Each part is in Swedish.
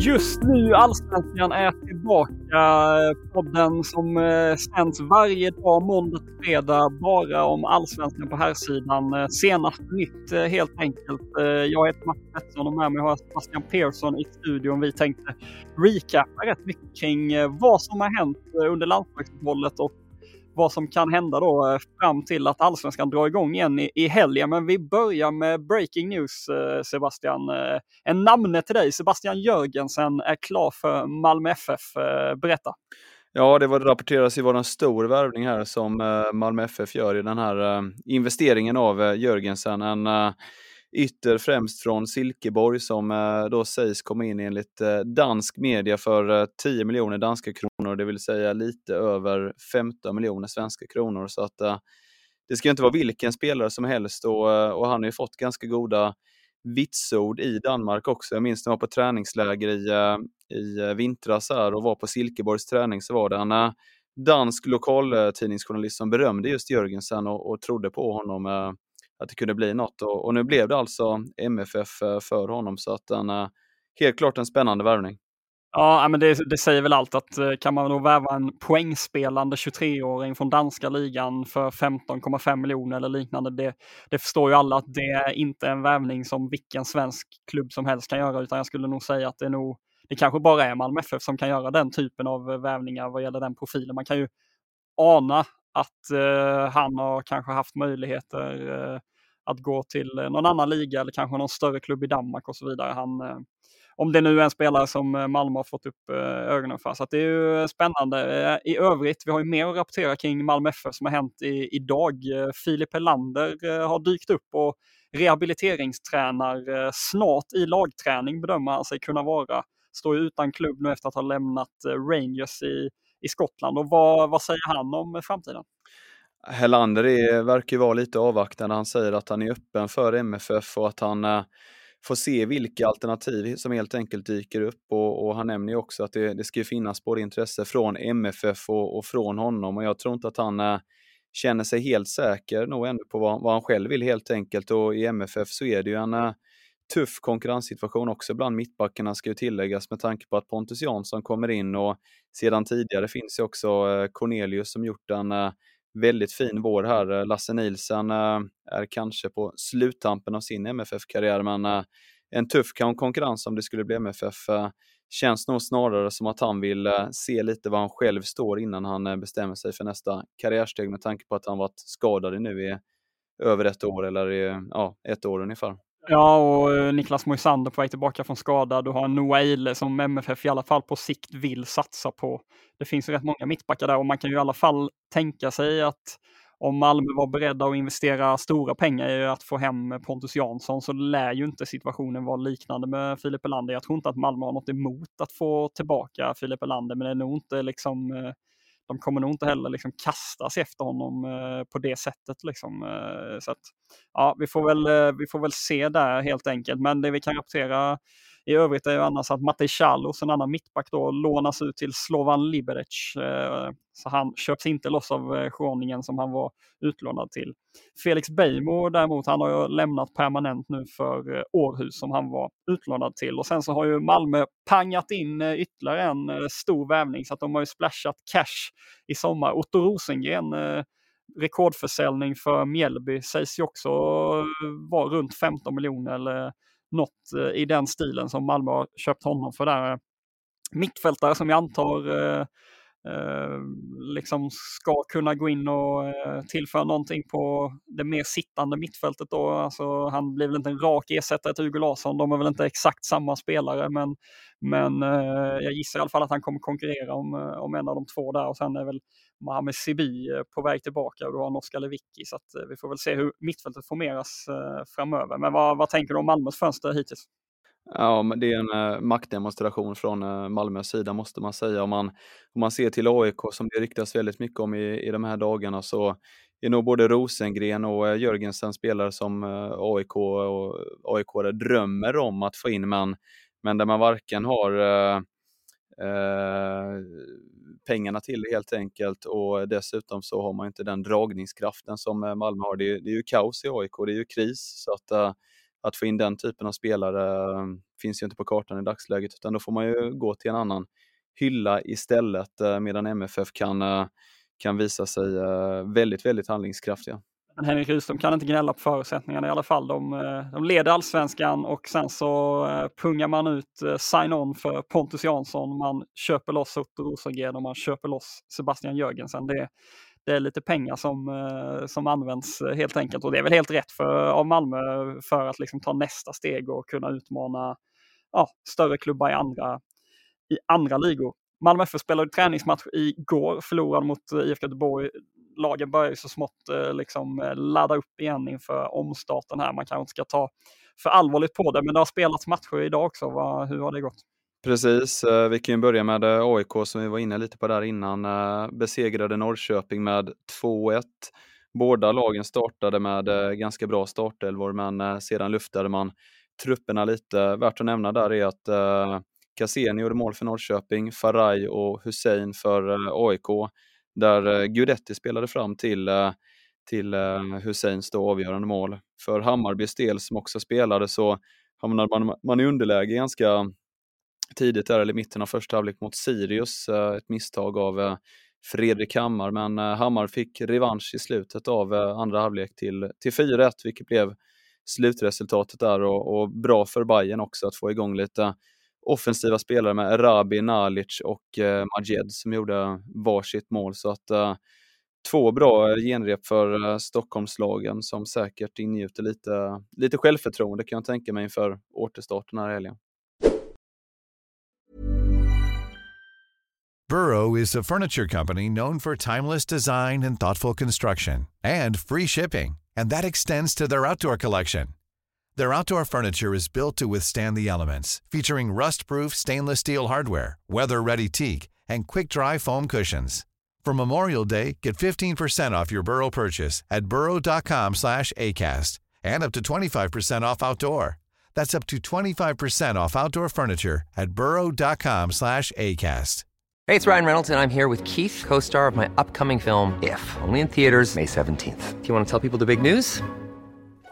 Just nu Allsvenskan är tillbaka. Eh, podden som eh, sänds varje dag måndag till fredag bara om Allsvenskan på här sidan. Eh, senast nytt helt enkelt. Jag heter Mats Pettersson och med mig har jag Sebastian Persson i studion. Vi tänkte recapa rätt mycket kring vad som har hänt under landslagsuppehållet och vad som kan hända då eh, fram till att allsvenskan drar igång igen i, i helgen. Men vi börjar med breaking news eh, Sebastian. Eh, en namne till dig, Sebastian Jörgensen är klar för Malmö FF. Berätta! Ja, det, var, det rapporteras ju vara en stor värvning här som Malmö FF gör i den här investeringen av Jörgensen. En ytter främst från Silkeborg som eh, då sägs komma in enligt eh, dansk media för eh, 10 miljoner danska kronor, det vill säga lite över 15 miljoner svenska kronor. Så att det ska inte vara vilken spelare som helst och, och han har ju fått ganska goda vitsord i Danmark också. Jag minns när jag var på träningsläger i, i vintras här och var på Silkeborgs träning så var det en dansk lokaltidningsjournalist som berömde just Jörgensen och, och trodde på honom eh, att det kunde bli något. Och, och nu blev det alltså MFF eh, för honom så att den eh, helt klart en spännande värvning. Ja, men det, det säger väl allt att eh, kan man då värva en poängspelande 23-åring från danska ligan för 15,5 miljoner eller liknande. Det, det förstår ju alla att det är inte en värvning som vilken svensk klubb som helst kan göra, utan jag skulle nog säga att det är nog, det kanske bara är Malmö FF som kan göra den typen av värvningar vad gäller den profilen. Man kan ju ana att eh, han har kanske haft möjligheter eh, att gå till eh, någon annan liga eller kanske någon större klubb i Danmark och så vidare. Han, eh, om det nu är en spelare som eh, Malmö har fått upp eh, ögonen för. Så att det är ju eh, spännande. I övrigt, vi har ju mer att rapportera kring Malmö FF som har hänt i, idag. Filip Helander eh, har dykt upp och rehabiliteringstränar eh, snart i lagträning bedömer han sig kunna vara. Står ju utan klubb nu efter att ha lämnat eh, Rangers i, i Skottland. Och vad, vad säger han om framtiden? Helander är, verkar ju vara lite avvaktande. Han säger att han är öppen för MFF och att han eh, får se vilka alternativ som helt enkelt dyker upp. Och, och han nämner ju också att det, det ska ju finnas både intresse från MFF och, och från honom. Och jag tror inte att han eh, känner sig helt säker nog ännu på vad, vad han själv vill helt enkelt. Och i MFF så är det ju en eh, tuff konkurrenssituation också bland mittbackarna ska ju tilläggas med tanke på att Pontus Jansson kommer in och sedan tidigare finns ju också eh, Cornelius som gjort en eh, väldigt fin vår här. Eh, Lasse Nilsen är kanske på sluttampen av sin MFF-karriär, men en tuff konkurrens om det skulle bli MFF. Känns nog snarare som att han vill se lite var han själv står innan han bestämmer sig för nästa karriärsteg med tanke på att han varit skadad nu i över ett år eller i, ja, ett år ungefär. Ja, och eh, Niklas Moisander på väg tillbaka från skada. Du har Noah Eile som MFF i alla fall på sikt vill satsa på. Det finns rätt många mittbackar där och man kan ju i alla fall tänka sig att om Malmö var beredda att investera stora pengar i att få hem Pontus Jansson så lär ju inte situationen vara liknande med Filip Elander. Jag tror inte att Malmö har något emot att få tillbaka Filip Elander men det är nog inte liksom eh, de kommer nog inte heller liksom kastas efter honom eh, på det sättet. Liksom. Eh, så att, ja, vi, får väl, eh, vi får väl se där helt enkelt. Men det vi kan rapportera i övrigt är ju annars att Matej Charlos, en annan mittback, då, lånas ut till Slovan Liberec. Eh, så han köps inte loss av eh, som han var utlånad till. Felix Beijmo däremot, han har ju lämnat permanent nu för eh, Århus som han var utlånad till. Och sen så har ju Malmö pangat in eh, ytterligare en stor värvning så att de har ju splashat cash i sommar. Otto Rosengren, rekordförsäljning för Mjällby sägs ju också vara runt 15 miljoner eller något eh, i den stilen som Malmö har köpt honom för där. Eh, mittfältare som jag antar eh, eh, liksom ska kunna gå in och eh, tillföra någonting på det mer sittande mittfältet. Då. Alltså, han blir väl inte en rak ersättare till Hugo Larsson. De är väl inte exakt samma spelare, men, men eh, jag gissar i alla fall att han kommer konkurrera om, om en av de två där. Och sen är väl Mohamed Sibi eh, på väg tillbaka och du har norska Lewicki. Så att, eh, vi får väl se hur mittfältet formeras eh, framöver. Men vad, vad tänker du om Malmös fönster hittills? Ja, men det är en uh, maktdemonstration från uh, Malmös sida måste man säga. Om man, om man ser till AIK som det riktas väldigt mycket om i, i de här dagarna så är nog både Rosengren och uh, Jörgensen spelare som uh, AIK och AIK drömmer om att få in, men, men där man varken har uh, pengarna till det helt enkelt och dessutom så har man inte den dragningskraften som eh, Malmö har. Det är, det är ju kaos i AIK, det är ju kris. så att eh, att få in den typen av spelare eh, finns ju inte på kartan i dagsläget, utan då får man ju gå till en annan hylla istället, medan MFF kan, kan visa sig väldigt, väldigt handlingskraftiga. Men Henrik Rydström kan inte gnälla på förutsättningarna i alla fall. De, eh, de leder allsvenskan och sen så eh, pungar man ut eh, sign-on för Pontus Jansson. Man köper loss Otto Rosengren och man köper loss Sebastian Jörgensen. Det, det är lite pengar som, som används helt enkelt. Och det är väl helt rätt för, av Malmö för att liksom ta nästa steg och kunna utmana ja, större klubbar i andra, i andra ligor. Malmö FF spelade träningsmatch igår, förlorade mot IFK Göteborg. Lagen börjar ju så smått eh, liksom eh, ladda upp igen inför omstarten här. Man kanske inte ska ta för allvarligt på det, men det har spelats matcher idag också. Hur har det gått? Precis, eh, vi kan ju börja med eh, AIK som vi var inne lite på där innan. Besegrade Norrköping med 2-1. Båda lagen startade med ganska bra startelvor men sedan luftade man trupperna lite. Värt att nämna där är att Cassini gjorde mål för Norrköping, Faraj och Hussein för AIK. Där eh, Gudetti spelade fram till, eh, till eh, Husseins då avgörande mål. För Hammarbys del som också spelade så hamnade man, man i underläge ganska tidigt där, eller mitten av första halvlek mot Sirius. Ett misstag av Fredrik Hammar, men Hammar fick revansch i slutet av andra halvlek till, till 4-1, vilket blev slutresultatet där och, och bra för Bayern också att få igång lite offensiva spelare med Rabi, Nalic och eh, Majed som gjorde varsitt mål. Så att eh, två bra eh, genrep för eh, Stockholmslagen som säkert ingjuter lite, lite självförtroende kan jag tänka mig inför återstarten här i helgen. Burrow is a furniture company known for timeless design and thoughtful construction and free shipping, and that extends to their outdoor collection. Their outdoor furniture is built to withstand the elements, featuring rust-proof stainless steel hardware, weather-ready teak, and quick-dry foam cushions. For Memorial Day, get 15% off your Burrow purchase at burrow.com slash ACAST and up to 25% off outdoor. That's up to 25% off outdoor furniture at burrow.com slash ACAST. Hey, it's Ryan Reynolds, and I'm here with Keith, co star of my upcoming film, If, only in theaters, May 17th. Do you want to tell people the big news?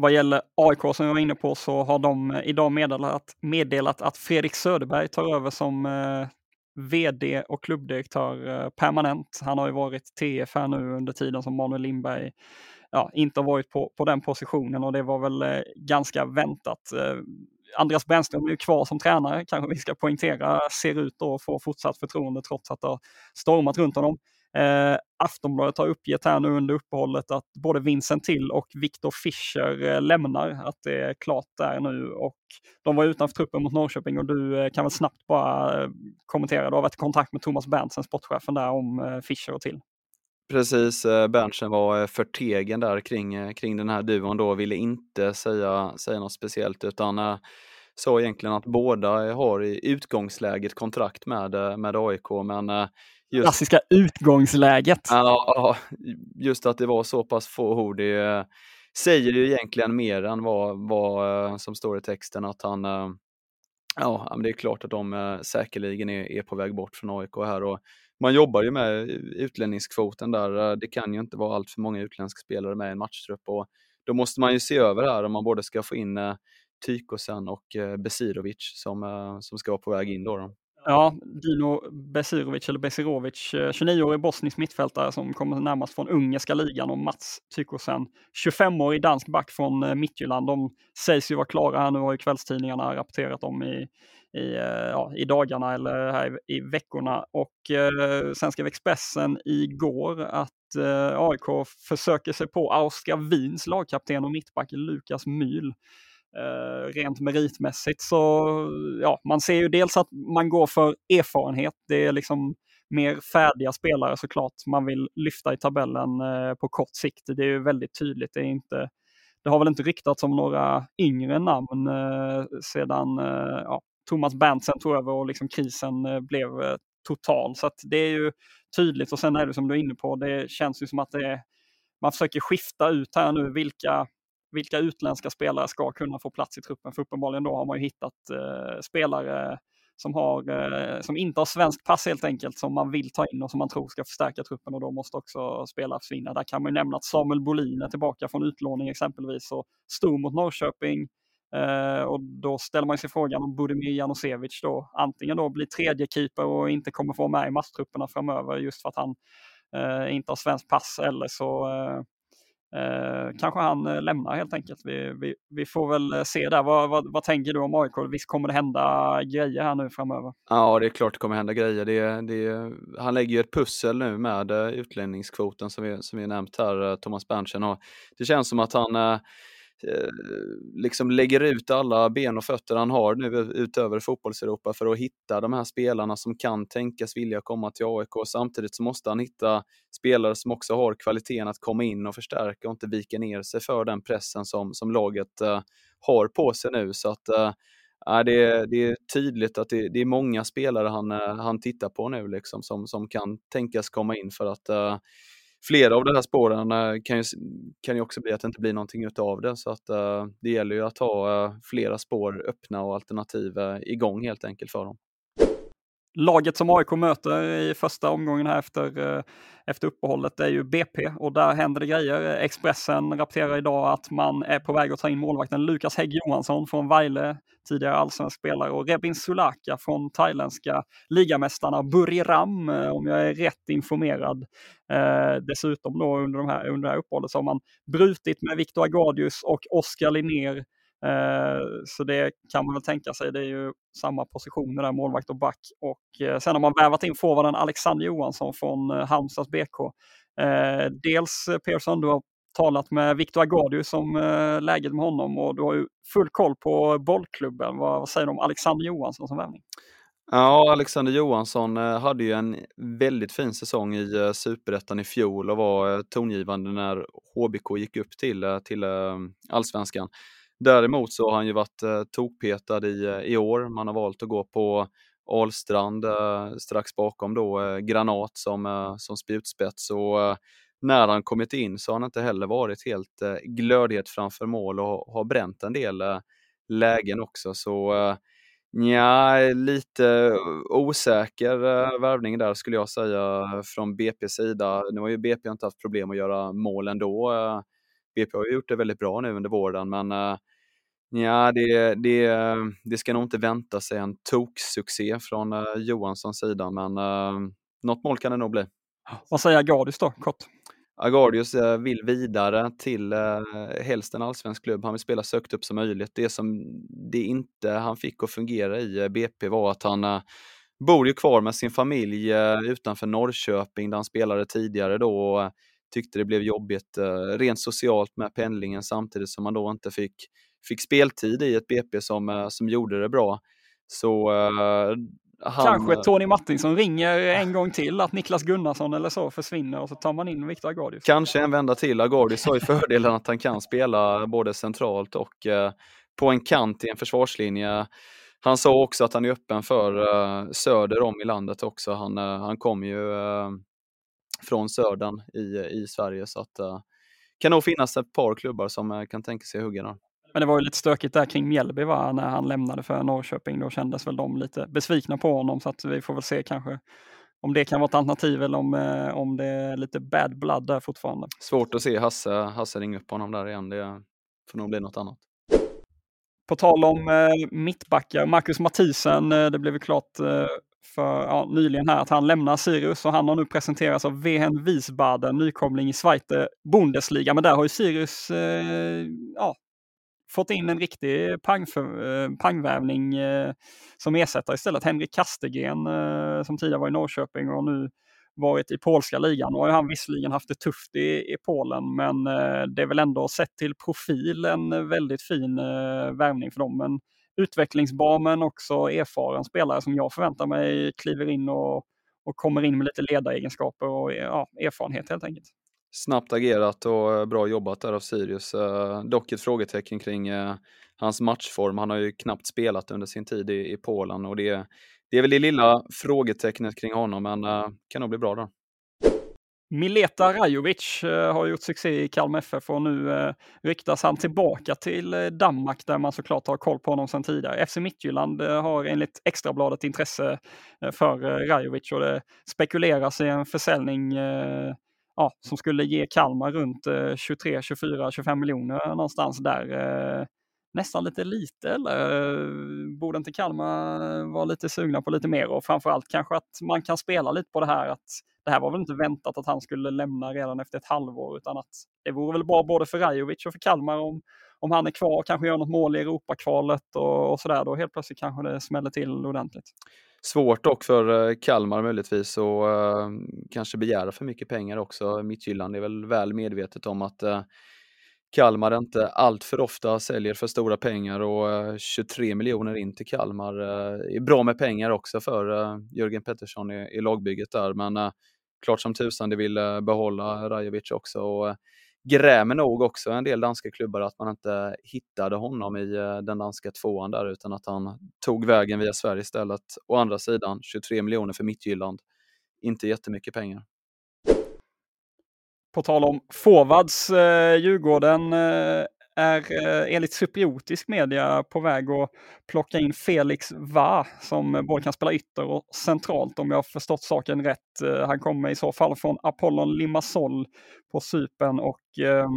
Vad gäller AIK som jag var inne på så har de eh, idag meddelat, meddelat att Fredrik Söderberg tar över som eh, vd och klubbdirektör eh, permanent. Han har ju varit TF här nu under tiden som Manuel Lindberg ja, inte har varit på, på den positionen och det var väl eh, ganska väntat. Eh, Andreas Brännström är ju kvar som tränare, kanske vi ska poängtera, ser ut att få fortsatt förtroende trots att det har stormat runt honom. Eh, Aftonbladet har uppgett här nu under uppehållet att både Vincent Till och Viktor Fischer eh, lämnar, att det är klart där nu. Och de var utanför truppen mot Norrköping och du eh, kan väl snabbt bara eh, kommentera, du har varit i kontakt med Thomas Berntsen, sportchefen där, om eh, Fischer och Till. Precis, eh, Berntsen var eh, förtegen där kring, eh, kring den här duon då, ville inte säga, säga något speciellt utan sa egentligen att båda har i utgångsläget kontrakt med, med AIK men Just, klassiska utgångsläget. Ja, just att det var så pass få ord. Det säger ju egentligen mer än vad, vad som står i texten att han Ja, men det är klart att de säkerligen är, är på väg bort från AIK här och man jobbar ju med utlänningskvoten där. Det kan ju inte vara allt för många utländska spelare med i en matchtrupp och då måste man ju se över här om man både ska få in Tykosen och Besirovic som, som ska vara på väg in då. Ja, Dino Besirovic, eller Besirovic, 29-årig eh, bosnisk mittfältare som kommer närmast från ungerska ligan och Mats Tykosen, 25-årig dansk back från eh, Midtjylland. De sägs ju vara klara här nu, har ju kvällstidningarna rapporterat om i, i, eh, ja, i dagarna eller här i, i veckorna. Och eh, sen skrev Expressen igår att eh, AIK försöker sig på Austria Wiens lagkapten och mittback Lukas Myhl. Uh, rent meritmässigt så, ja, man ser ju dels att man går för erfarenhet. Det är liksom mer färdiga spelare såklart man vill lyfta i tabellen uh, på kort sikt. Det är ju väldigt tydligt. Det, är inte, det har väl inte ryktats om några yngre namn uh, sedan ja, Thomas Berntsen tog över och liksom krisen blev total. Så det är ju tydligt och sen är det som du är inne på, det känns ju som att det är, man försöker skifta ut här nu vilka vilka utländska spelare ska kunna få plats i truppen. För uppenbarligen då har man ju hittat eh, spelare som, har, eh, som inte har svensk pass helt enkelt, som man vill ta in och som man tror ska förstärka truppen och då måste också spelare försvinna. Där kan man ju nämna att Samuel Bolin är tillbaka från utlåning exempelvis och stod mot Norrköping. Eh, och då ställer man sig frågan om Budimir Janosevic då antingen då blir tredje keeper och inte kommer få vara med i masstrupperna framöver just för att han eh, inte har svensk pass eller så eh, eh, Eh, kanske han eh, lämnar helt enkelt. Vi, vi, vi får väl eh, se där. Vad, vad, vad, tänker du om AIK? Visst kommer det hända grejer här nu framöver? Ja, det är klart det kommer hända grejer. Det, det, han lägger ju ett pussel nu med utlänningskvoten som vi, som vi nämnt här, Thomas Berntsen. det känns som att han Eh, Eh, liksom lägger ut alla ben och fötter han har nu utöver fotbollseuropa för att hitta de här spelarna som kan tänkas vilja komma till AIK. Samtidigt så måste han hitta spelare som också har kvaliteten att komma in och förstärka och inte vika ner sig för den pressen som, som laget uh, har på sig nu. Så att uh, det, är, det är tydligt att det, det, är många spelare han, uh, han tittar på nu liksom, som, som kan tänkas komma in för att flera av de här spåren eh, kan ju, kan ju också bli att det inte blir någonting utav det. Så att uh, det gäller ju att ha uh, flera spår öppna och alternativ uh, igång helt enkelt för dem. Laget som AIK möter i första omgången här efter, eh, efter uppehållet är ju BP och där händer det grejer. Expressen rapporterar idag att man är på väg att ta in målvakten Lukas Hägg Johansson från Vejle tidigare allsvensk spelare, och Rebin Sulaka från thailändska ligamästarna Buriram, eh, om jag är rätt informerad. Eh, dessutom då under, de här, under det här uppehållet så har man brutit med Viktor Agadius och Oskar Linnér. Eh, så det kan man väl tänka sig, det är ju samma positioner där, målvakt och back. Och eh, sen har man värvat in forwarden Alexander Johansson från eh, Halmstads BK. Dels Persson, du har talat med Victor Agadius om läget med honom och du har ju full koll på bollklubben. Vad, säger du om Alexander Johansson som värvning? Ja, Alexander Johansson hade ju en väldigt fin säsong i Superettan i fjol och var tongivande när HBK gick upp till, till allsvenskan. Däremot så har han ju varit eh, tokpetad i, eh, i år. Man har valt att gå på Alstrand eh, strax bakom då Granat som, som spjutspets. Och när han kommit in så har han inte heller varit helt eh, glödhet framför mål och har bränt en del eh, lägen också. Så eh, ja, lite osäker eh, värvning där skulle jag säga från BP's sida. Nu har ju BP inte haft problem att göra mål ändå. Eh, BP har gjort det väldigt bra nu under våren, men eh, Ja, det, det, det ska nog inte vänta sig en toksuccé från uh, Johanssons sida, men uh, något mål kan det nog bli. Vad säger Gardis då, kort? Agardius vill vidare till eh, helst en allsvensk klubb. Han vill spela så högt upp som möjligt. Det som det inte han fick att fungera i BP var att han bor ju kvar med sin familj utanför Norrköping där han spelade tidigare då tyckte det blev jobbigt rent socialt med pendlingen samtidigt som han då inte fick, fick speltid i ett BP som, som gjorde det bra. Så han... Kanske Tony Martinsson ringer en gång till att Niklas Gunnarsson eller så försvinner och så tar man in Viktor Agardius. Kanske en vända till. Agardius har ju fördelen att han kan spela både centralt och eh, på en kant i en försvarslinje. Han sa också att han är öppen för eh, söder om i landet också. Han, eh, han kommer ju eh, från södern i, i Sverige så att kan nog finnas ett par klubbar som kan tänka sig hugga där. Men det var ju lite stökigt där kring Mjällby va? när han lämnade för Norrköping. Då kändes väl de lite besvikna på honom så att vi får väl se kanske om det kan vara ett alternativ eller om, eh, om det är lite bad blood där fortfarande. Svårt att se Hasse, Hasse ringa upp honom där igen. Det får nog bli något annat. På tal om eh, mittbackar, Marcus Mathisen, eh, det blev ju klart eh, för ja, nyligen här att han lämnar Sirius och han har nu presenterats av Wehen Wiesbaden, nykomling i Zweite Bundesliga. Men där har ju Sirius eh, ja, fått in en riktig pangför, eh, pangvärvning eh, som ersättare istället. Henrik Kastegren eh, som tidigare var i Norrköping och nu varit i polska ligan. Nu har han visserligen haft det tufft i, i Polen, men eh, det är väl ändå sett till profil en väldigt fin eh, värvning för dem. Men utvecklingsbar men också erfaren spelare som jag förväntar mig kliver in och, och kommer in med lite ledaregenskaper och ja, erfarenhet helt enkelt. Snabbt agerat och eh, bra jobbat där av Sirius. Eh, dock ett frågetecken kring eh, hans matchform. Han har ju knappt spelat under sin tid i, i Polen och det, det är väl det lilla frågetecknet kring honom, men eh, kan nog bli bra då. Mileta Rajovic eh, har gjort succé i Kalmar FF och nu eh, ryktas han tillbaka till eh, Danmark där man såklart har koll på honom sedan tidigare. FC Midtjylland har enligt Extrabladet intresse för Rajovic och det spekuleras i en försäljning ja, som skulle ge Kalmar runt 23, 24, 25 miljoner någonstans där. Nästan lite lite eller borde inte Kalmar vara lite sugna på lite mer och framförallt kanske att man kan spela lite på det här att det här var väl inte väntat att han skulle lämna redan efter ett halvår utan att det vore väl bra både för Rajovic och för Kalmar om, om han är kvar och kanske gör något mål i Europakvalet och, och sådär. Då helt plötsligt kanske det smäller till ordentligt. Svårt dock för eh, Kalmar möjligtvis och eh, uh, kanske begära för mycket pengar också. Midtjylland är väl väl medvetet om att uh, Kalmar inte allt för ofta säljer för stora pengar och uh, 23 miljoner in till Kalmar är bra med pengar också för Jörgen Pettersson i, i lagbygget där. Men klart som tusan de vill behålla Rajovic också. Och, eh, grämer nog också en del danska klubbar att man inte hittade honom i eh, den danska tvåan där utan att han tog vägen via Sverige istället. Å andra sidan 23 miljoner för Midtjylland. Inte jättemycket pengar. På tal om forwards, eh, Djurgården eh, är eh, enligt cypriotisk media på väg att plocka in Felix Va som både kan spela ytter och centralt om jag har förstått saken rätt. Eh, han kommer i så fall från Apollon Limassol på Sypen och eh,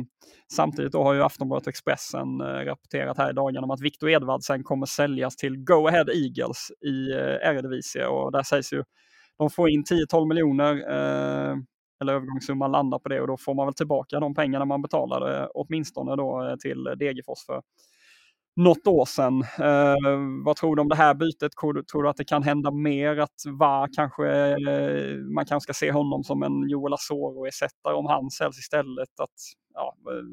samtidigt då har ju Aftonbladet Expressen eh, rapporterat här i dagarna om att Victor Edvardsen kommer säljas till Go Ahead Eagles i eh, Eredivisie och där sägs ju de får in 10-12 miljoner eh, eller övergångssumman landar på det och då får man väl tillbaka de pengarna man betalade eh, åtminstone då eh, till eh, Degerfors för något år sedan. Eh, vad tror du om det här bytet? Tror du att det kan hända mer? Att VAR kanske, eh, man kanske ska se honom som en Joel Asoro-ersättare om han säljs istället? Att, ja, eh,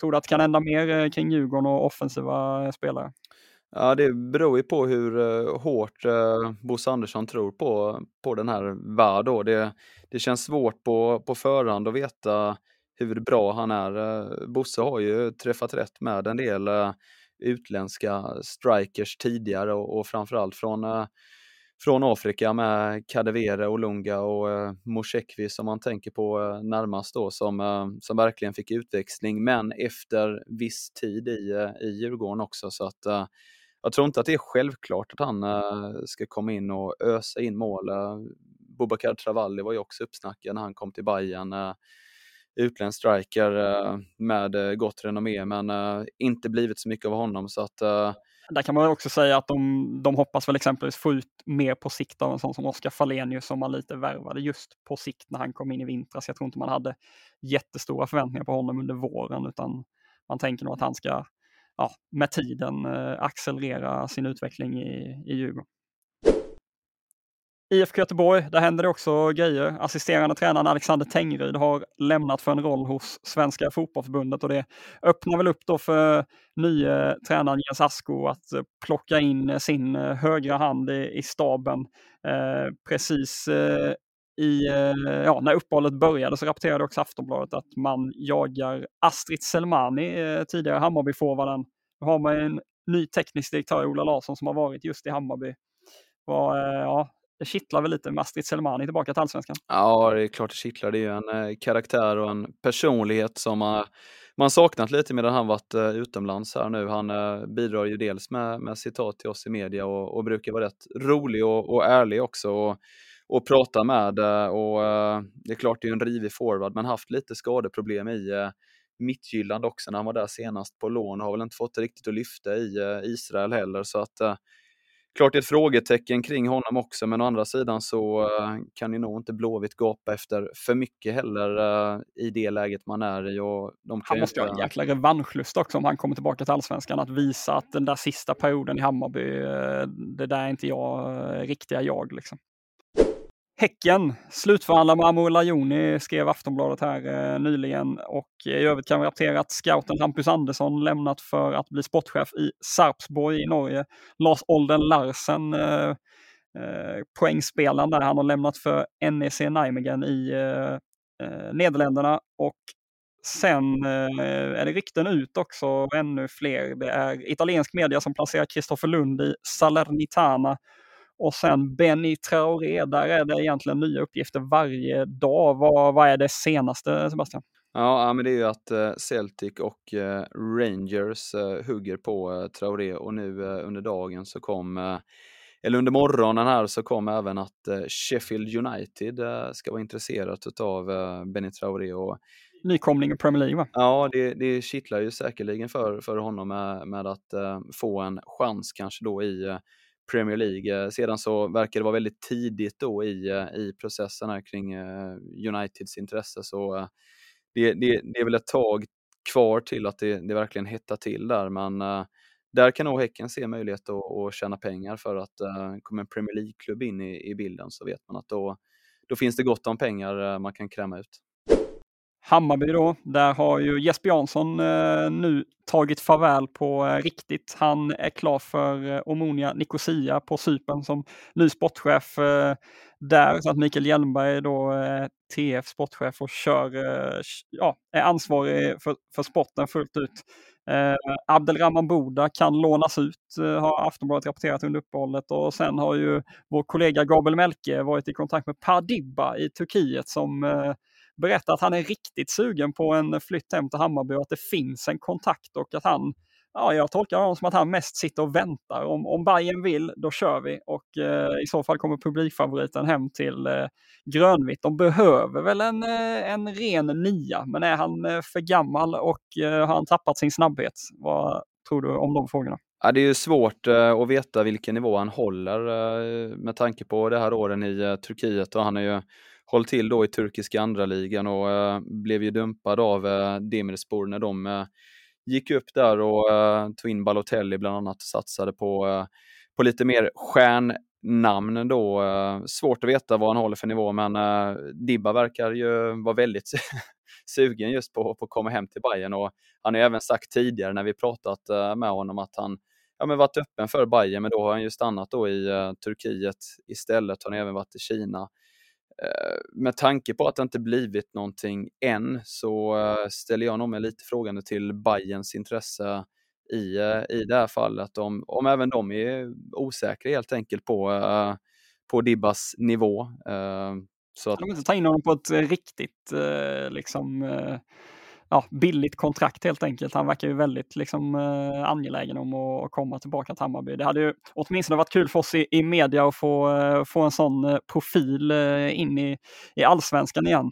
tror du att det kan hända mer kring Djurgården och offensiva spelare? Ja, det beror ju på hur eh, hårt eh, Bosse Andersson tror på, på den här VAR då. Det, det känns svårt på, på förhand att veta hur bra han är. Eh, Bosse har ju träffat rätt med en del utländska strikers tidigare och, och framförallt från, från Afrika med Kadewere, Olunga och uh, Moshekvi som man tänker på närmast då som, som verkligen fick utväxling men efter viss tid i, i Djurgården också så att jag tror inte att det är självklart att han äh, ska komma in och ösa in mål. Äh, Bobakar Travalli var ju också uppsnackad när han kom till Bayern. Äh, utländsk striker med gott renommé men inte blivit så mycket av honom. Så att. Där kan man också säga att de, de hoppas väl exempelvis få ut mer på sikt av en sån som Oskar Fallenius som man lite värvade just på sikt när han kom in i vintras. Jag tror inte man hade jättestora förväntningar på honom under våren utan man tänker nog att han ska ja, med tiden eh, accelerera sin utveckling i, i Djurgården. IFK Göteborg, där händer det också grejer. Assisterande tränaren Alexander Tengryd har lämnat för en roll hos Svenska fotbollförbundet och det öppnar väl upp då för nye tränaren Jens Asko att eh, plocka in eh, sin högra hand i, i staben. Eh, precis eh, i, eh, ja, när uppehållet började så rapporterade också Aftonbladet att man jagar Astrid Selmani, eh, tidigare Hammarbyforwarden. Nu har man en ny teknisk direktör, Ola Larsson, som har varit just i Hammarby. Var, eh, ja, det kittlar väl lite med Astrid Selmani tillbaka till allsvenskan? Ja, det är klart det kittlar. Det är ju en karaktär och en personlighet som man, man saknat lite medan han varit utomlands här nu. Han bidrar ju dels med, med citat till oss i media och, och brukar vara rätt rolig och, och ärlig också. Och, och prata med. Och det är klart, det är en rivig forward, men haft lite skadeproblem i Mittjylland också när han var där senast på lån. Har väl inte fått det riktigt att lyfta i Israel heller. Så att klart det är ett frågetecken kring honom också, men å andra sidan så kan ju nog inte Blåvitt gapa efter för mycket heller i det läget man är i. Och de han måste inte... ha en jäkla revanschlust också om han kommer tillbaka till allsvenskan, att visa att den där sista perioden i Hammarby, det där är inte jag, riktiga jag liksom. Häcken slutförhandlar med Amo Lajoni, skrev Aftonbladet här eh, nyligen. Och eh, i övrigt kan vi rapportera att scouten Hampus Andersson lämnat för att bli sportchef i Sarpsborg i Norge. Lars Olden Larsen, eh, eh, poängspelaren där, han har lämnat för NEC Nijmegen i eh, eh, Nederländerna. Och sen eh, är det rykten ut också, ännu fler. Det är italiensk media som placerar Kristoffer Lund i Salernitana och sen Benny Traoré, där är det egentligen nya uppgifter varje dag. Vad, vad är det senaste Sebastian? Ja, men det är ju att eh, Celtic och eh, Rangers eh, hugger på Traoré och nu under dagen så kom, eller under morgonen här så kom även att Sheffield United ska vara intresserat av Benny Traoré. Och, Nykomling i Premier League va? Ja, det, det kittlar ju säkerligen för, för honom med, med att få en chans kanske då i Premier League. Eh, sedan så verkar det vara väldigt tidigt då i, eh, i processen här kring eh, Uniteds intresse. Så det, det, det är väl ett tag kvar till att det, det verkligen hettar till där. Men där kan nog Häcken se möjlighet att, att tjäna pengar för att kommer en Premier League-klubb in i, i bilden så vet man att då, då finns det gott om pengar man kan kräma ut. Hammarby då, där har ju Jesper Jansson eh, nu tagit farväl på eh, riktigt. Han är klar för eh, Omonia Nicosia på Cypern som ny sportchef eh, där. Så att Mikael Hjelmberg då eh, TF sportchef och kör, eh, ja, är ansvarig för, för sporten fullt ut. Eh, Abdelrahman Boda kan lånas ut, eh, har Aftonbladet rapporterat under uppehållet. Och sen har ju vår kollega Gabriel Melke varit i kontakt med Pardibba i Turkiet som eh, berättar att han är riktigt sugen på en flytt hem till Hammarby och att det finns en kontakt och att han, ja jag tolkar honom som att han mest sitter och väntar. Om, om Bayern vill, då kör vi och eh, i så fall kommer publikfavoriten hem till eh, grönvitt. De behöver väl en, eh, en ren nia, men är han eh, för gammal och eh, har han tappat sin snabbhet? Vad tror du om de frågorna? Ja, det är ju svårt eh, att veta vilken nivå han håller eh, med tanke på det här åren i Turkiet och han är ju håll till då i turkiska andra ligan och eh, blev ju dumpad av eh, Demirspor när de eh, gick upp där och eh, tog in Balotelli bland annat och satsade på, eh, på lite mer stjärnnamn då. Eh, svårt att veta vad han håller för nivå men eh, Dibba verkar ju vara väldigt sugen just på, på att komma hem till Bayern och han har även sagt tidigare när vi pratat eh, med honom att han ja, men varit öppen för Bayern men då har han ju stannat då i uh, Turkiet istället. Han har även varit i Kina. Eh, med tanke på att det inte blivit någonting än så eh, ställer jag nog mig lite frågande till Bayerns intresse i, eh, i det här fallet. Om, om även de är osäkra helt enkelt på, på Dibbas nivå. Så att... De inte ta in honom på ett riktigt liksom ja, billigt kontrakt helt enkelt. Han verkar ju väldigt liksom, eh, angelägen om att komma tillbaka till Hammarby. Det hade ju åtminstone varit kul för oss i, i media att få, eh, få en sån eh, profil eh, in i, i allsvenskan igen.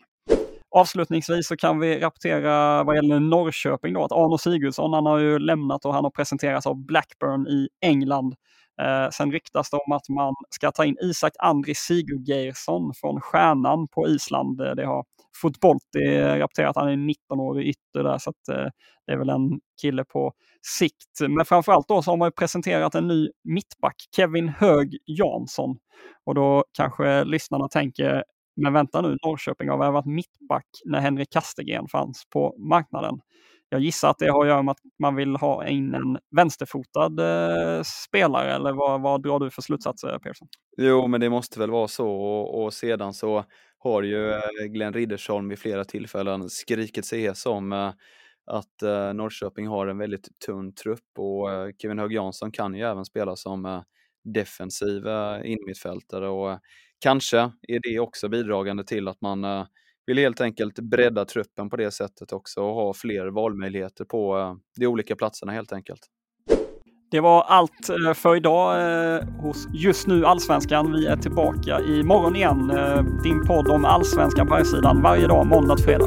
Avslutningsvis så kan vi rapportera vad gäller Norrköping då, att Arno Sigurdsson, han har ju lämnat och han har presenterats av Blackburn i England. Eh, sen ryktas det om att man ska ta in Isak Andri Sigurgeirsson från Stjärnan på Island. Det har Fotbolti att Han är 19 år ytter där så att, eh, det är väl en kille på sikt. Men framförallt då så har man presenterat en ny mittback, Kevin Hög Jansson. Och då kanske lyssnarna tänker, men vänta nu, Norrköping har värvat mittback när Henrik Kastegren fanns på marknaden. Jag gissar att det har att göra med att man vill ha in en vänsterfotad eh, spelare eller vad, vad drar du för slutsatser Persson? Jo, men det måste väl vara så och, och sedan så har ju eh, Glenn Riddersholm vid flera tillfällen skrikit sig hes om eh, att eh, Norrköping har en väldigt tunn trupp och Kevin Hög Jansson kan ju även spela som defensiv innermittfältare och kanske är det också bidragande till att man vill helt enkelt bredda truppen på det sättet också och ha fler valmöjligheter på de olika platserna helt enkelt. Det var allt eh, för idag eh, hos Just nu Allsvenskan. Vi är tillbaka imorgon igen. Eh, din podd om Allsvenskan på här sidan varje dag måndag till fredag.